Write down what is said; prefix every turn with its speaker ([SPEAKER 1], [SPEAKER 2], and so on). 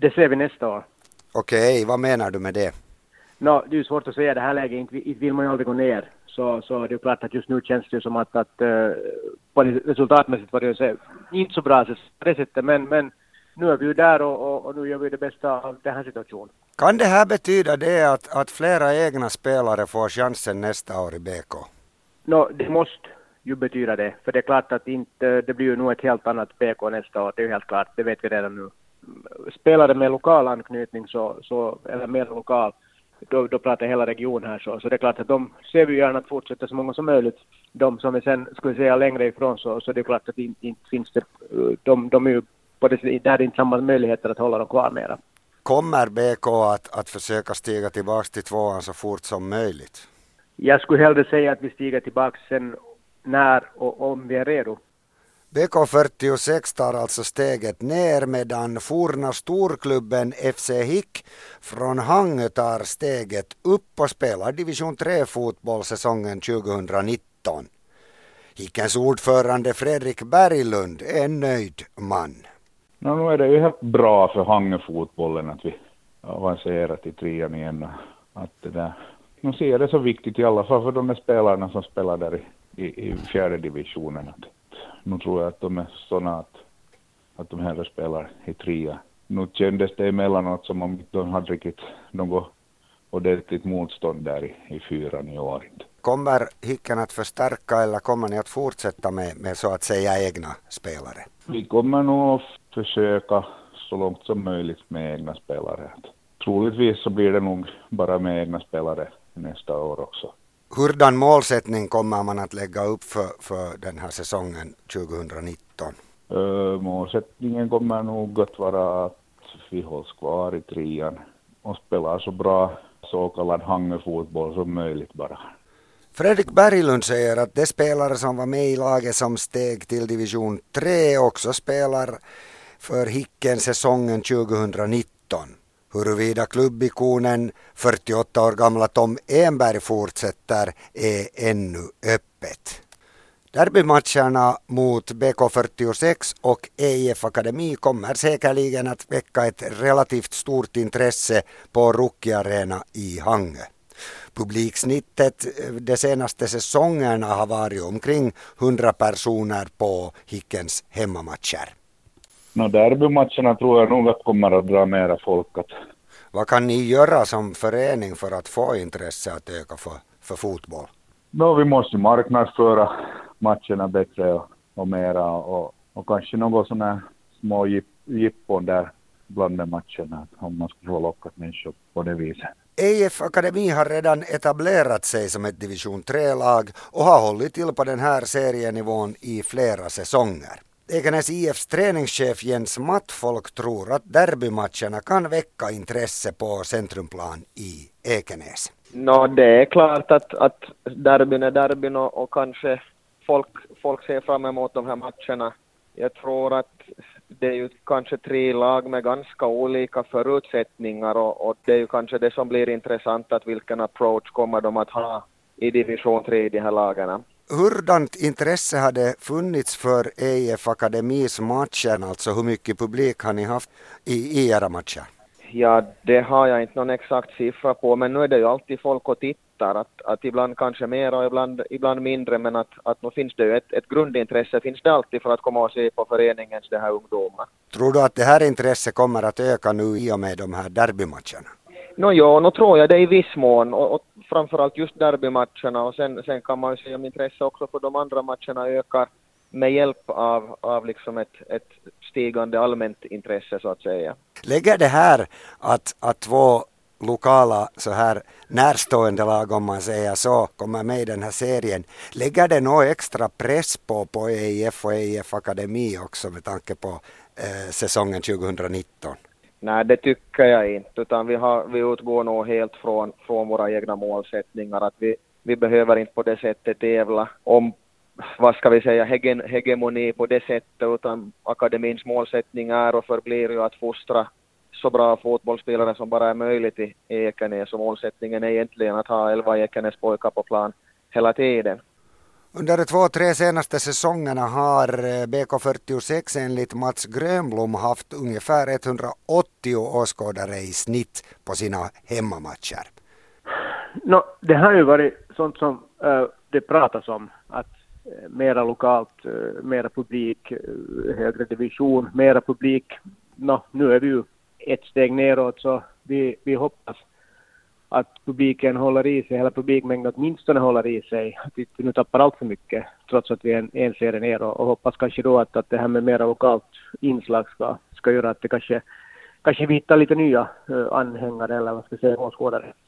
[SPEAKER 1] Det ser vi nästa år.
[SPEAKER 2] Okej, vad menar du med det?
[SPEAKER 1] No, det är svårt att säga det här läget, inte, inte vill man ju aldrig gå ner. Så, så det är klart att just nu känns det som att, att uh, resultatmässigt var det inte så bra på det sättet, men, men nu är vi ju där och, och, och, nu gör vi det bästa av den här situationen.
[SPEAKER 2] Kan det här betyda det att, att flera egna spelare får chansen nästa år i BK?
[SPEAKER 1] No, det måste ju betyda det, för det är klart att inte, det blir ju nog ett helt annat BK nästa år, det är ju helt klart, det vet vi redan nu. Spelare med lokal anknytning, så, så, eller mer lokal, då, då pratar hela regionen här så, så det är klart att de ser vi gärna att fortsätta så många som möjligt. De som är sen, skulle säga, längre ifrån så, så det är klart att inte, inte finns det, de, de är ju på det, där är inte samma möjligheter att hålla dem kvar mera.
[SPEAKER 2] Kommer BK att, att försöka stiga tillbaka till tvåan så fort som möjligt?
[SPEAKER 1] Jag skulle hellre säga att vi stiger tillbaka sen när och om vi är redo.
[SPEAKER 2] BK46 tar alltså steget ner medan forna storklubben FC Hick från Hangö tar steget upp och spelar division 3 fotboll säsongen 2019. Hickens ordförande Fredrik Berglund är en nöjd man.
[SPEAKER 3] No, nu är det ju helt bra för Hangö-fotbollen att vi avancerar till trean igen. Att det där, nu ser jag det så viktigt i alla fall för de spelarna som spelar där i, i, i fjärde divisionen. Att, nu tror jag att de är sådana att, att de hellre spelar i trea. Nu kändes det emellanåt som om de hade riktigt något ordentligt motstånd där i, i fyran i år.
[SPEAKER 2] Kommer Hicken att förstärka eller kommer ni att fortsätta med, med så att säga egna spelare?
[SPEAKER 3] Vi kommer nog att försöka så långt som möjligt med egna spelare. Troligtvis så blir det nog bara med egna spelare nästa år också.
[SPEAKER 2] Hurdan målsättning kommer man att lägga upp för, för den här säsongen 2019?
[SPEAKER 3] Uh, målsättningen kommer nog att vara att vi hålls kvar i trean och spelar så bra så kallad hangefotboll som möjligt bara.
[SPEAKER 2] Fredrik Berglund säger att de spelare som var med i laget som steg till division 3 också spelar för Hicken säsongen 2019. Huruvida klubbikonen 48 år gamla Tom Enberg fortsätter är ännu öppet. Derbymatcherna mot BK46 och EIF Akademi kommer säkerligen att väcka ett relativt stort intresse på Rookie Arena i Hangö. Publiksnittet eh, de senaste säsongerna har varit omkring 100 personer på Hickens hemmamatcher.
[SPEAKER 3] No, derbymatcherna tror jag nog att kommer att dra mera folk. Att...
[SPEAKER 2] Vad kan ni göra som förening för att få intresse att öka för, för fotboll?
[SPEAKER 3] No, vi måste marknadsföra matcherna bättre och, och mera och, och kanske något sådana små jippon där bland matcherna om man skulle få lockat människor på det viset.
[SPEAKER 2] EIF Akademi har redan etablerat sig som ett division 3-lag och har hållit till på den här serienivån i flera säsonger. Ekenäs IFs träningschef Jens Mattfolk tror att derbymatcherna kan väcka intresse på Centrumplan i Ekenäs.
[SPEAKER 4] No, det är klart att, att derbyn är derbyn och, och kanske folk, folk ser fram emot de här matcherna. Jag tror att det är ju kanske tre lag med ganska olika förutsättningar och, och, det är ju kanske det som blir intressant att vilken approach kommer de att ha i division 3 i de här lagarna.
[SPEAKER 2] Hurdant intresse har det funnits för EIF Akademis matcher, alltså hur mycket publik har ni haft i, i era matcher?
[SPEAKER 4] Ja, det har jag inte någon exakt siffra på, men nu är det ju alltid folk och tittar, att, att ibland kanske mer och ibland, ibland mindre, men att, att nu finns det ju ett, ett grundintresse, finns det alltid för att komma och se på föreningens det här ungdomar.
[SPEAKER 2] Tror du att det här intresset kommer att öka nu i och med de här derbymatcherna?
[SPEAKER 4] No, jo, nu tror jag det i viss mån, och, och framförallt just derbymatcherna, och sen, sen kan man ju se om intresse också för de andra matcherna ökar med hjälp av, av liksom ett, ett stigande allmänt intresse så att säga.
[SPEAKER 2] Lägger det här att, att två lokala så här närstående lag om man säger så kommer med i den här serien. Lägger det någon extra press på, på EIF och EIF Akademi också med tanke på eh, säsongen 2019?
[SPEAKER 4] Nej, det tycker jag inte, utan vi, har, vi utgår nog helt från, från våra egna målsättningar. Att vi, vi behöver inte på det sättet tävla om vad ska vi säga, hegen, hegemoni på det sättet, utan akademins målsättning är och förblir ju att fostra så bra fotbollsspelare som bara är möjligt i Ekenäs och målsättningen är egentligen att ha elva Ekenäs pojkar på plan hela tiden.
[SPEAKER 2] Under de två, tre senaste säsongerna har eh, BK46 enligt Mats Grönblom haft ungefär 180 åskådare i snitt på sina hemmamatcher.
[SPEAKER 1] No, det har ju varit sånt som uh, det pratas om, att uh, mera lokalt, uh, mera publik, högre division, mera publik. No, nu är vi ju ett steg neråt så vi, vi hoppas att publiken håller i sig, hela publikmängden åtminstone håller i sig, att vi inte nu tappar allt för mycket trots att vi är en, en serie ner och, och, hoppas kanske då att, att det här med mera lokalt inslag ska, ska göra att det kanske, kanske vi hittar lite nya uh, anhängare eller vad ska jag säga, åskådare.